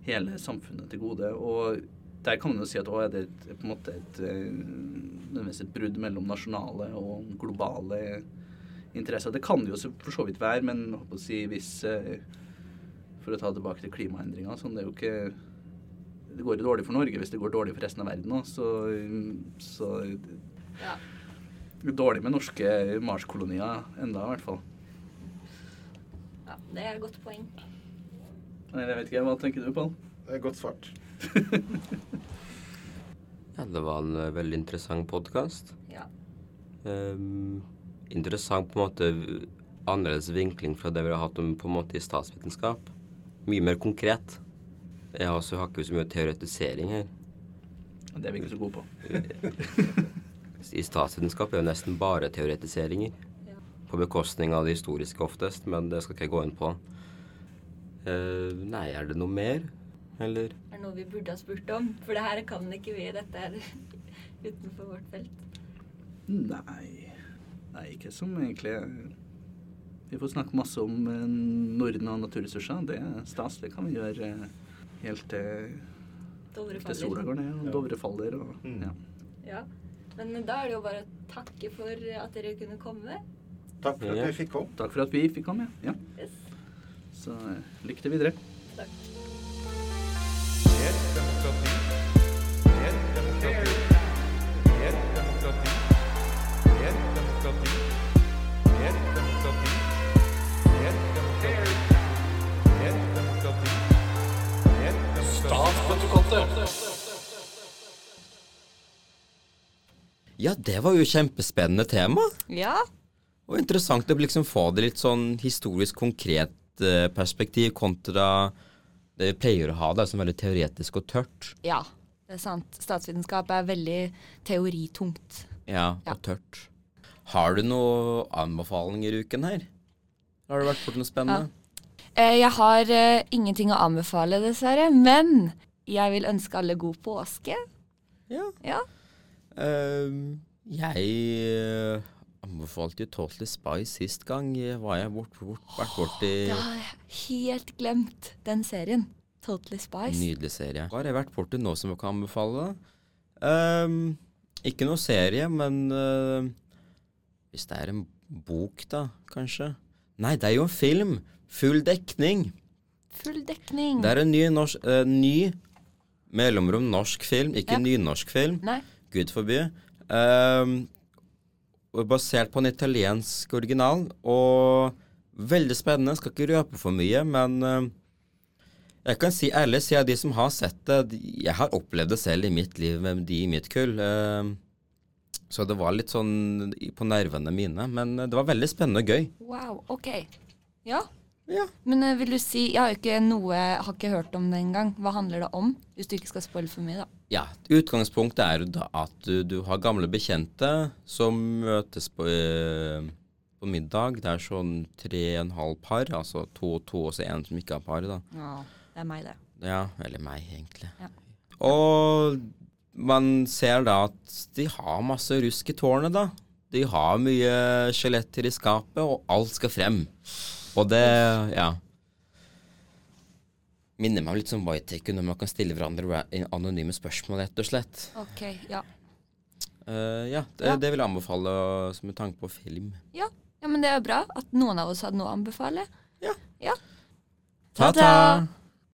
hele samfunnet til gode. Og der kan man jo si at å, er det er på en måte et, eh, nødvendigvis et brudd mellom nasjonale og globale interesser. Det kan det jo for så vidt være, men jeg håper å si hvis eh, For å ta tilbake til klimaendringer sånn, det er jo ikke Det går dårlig for Norge hvis det går dårlig for resten av verden òg, så, så Ja. Dårlig med norske Mars-kolonier enda, i hvert fall. ja det er et godt poeng. Nei, jeg vet ikke, Hva tenker du, Pål? Det er godt svart. Ja, det var en eh, veldig interessant podkast. Ja. interessant på en måte annerledes vinkling fra det vi har hatt om på en måte i statsvitenskap. Mye mer konkret. Jeg har også har ikke så mye teoretisering her. Det er vi ikke så gode på. I statsvitenskap er jo nesten bare teoretiseringer. På bekostning av det historiske oftest, men det skal ikke jeg gå inn på. Uh, nei, er det noe mer? Eller? Er det noe vi burde ha spurt om? For det her kan ikke vi. Dette er utenfor vårt felt. Nei Nei, ikke som egentlig Vi får snakke masse om eh, Norden og naturressurser. Det er stas. Det kan vi gjøre eh, helt til, til sola går ned og Ja. Dovre faller. Og, Mm. ja. Ja. Men da er det jo bare å takke for at dere kunne komme. Takk for at vi fikk komme. Takk for at vi fikk komme. Ja. Yes. Så eh, lykke til videre. Takk. Ja, det var jo kjempespennende tema. Ja. Og interessant å liksom få det litt sånn historisk konkret eh, perspektiv kontra det vi pleier å ha, det er sånn veldig teoretisk og tørt. Ja, det er sant. Statsvitenskap er veldig teoritungt. Ja, og ja. tørt. Har du noen anbefalinger i uken her? Har du vært borti noe spennende? Ja. Eh, jeg har uh, ingenting å anbefale, dessverre. Men jeg vil ønske alle god påske. Ja. Ja. Ehm, jeg eh, anbefalte jo Totally Spice sist gang. Var jeg bort, bort, vært borti Da har jeg helt glemt den serien. Totally Spice. Nydelig serie. Hva Har jeg vært borti nå som jeg kan anbefale? Ehm, ikke noe serie, men eh, hvis det er en bok, da, kanskje? Nei, det er jo en film. Full dekning. Full dekning. Det er en ny, norsk, uh, ny mellomrom norsk film, ikke Ja. nynorsk film. Nei. Gud forby. Um, basert på en italiensk original. Og veldig spennende. Skal ikke røpe for mye, men um, jeg kan si ærlig, siden de som har sett det de- Jeg har opplevd det selv i mitt liv med de i mitt kull. Um, så det var litt sånn på nervene mine. Men eh, det var veldig spennende og gøy. Wow, ok. Ja. Ja. Men uh, vil du si Jeg har jo ikke noe Har ikke hørt om det engang. Hva handler det om? Hvis du ikke skal spoile for mye, da. Ja, Utgangspunktet er jo da at du, du har gamle bekjente som møtes på, eh, på middag. Det er sånn tre og en halv par, altså to og to og så en som ikke har par. da. Ja, det er meg, det. Ja, eller meg, egentlig. Ja. Og man ser da at de har masse rusk i tårnet, da. De har mye skjeletter i skapet, og alt skal frem. Og det, ja Minner meg litt som Whitetaker når man kan stille hverandre anonyme spørsmål, rett og slett. Ok, ja. Uh, ja, det, Ja. det vil jeg anbefale som en tanke på film. ja. Ja, men det er bra at noen av oss hadde noe å anbefale. Ja. ja. Ta-ta!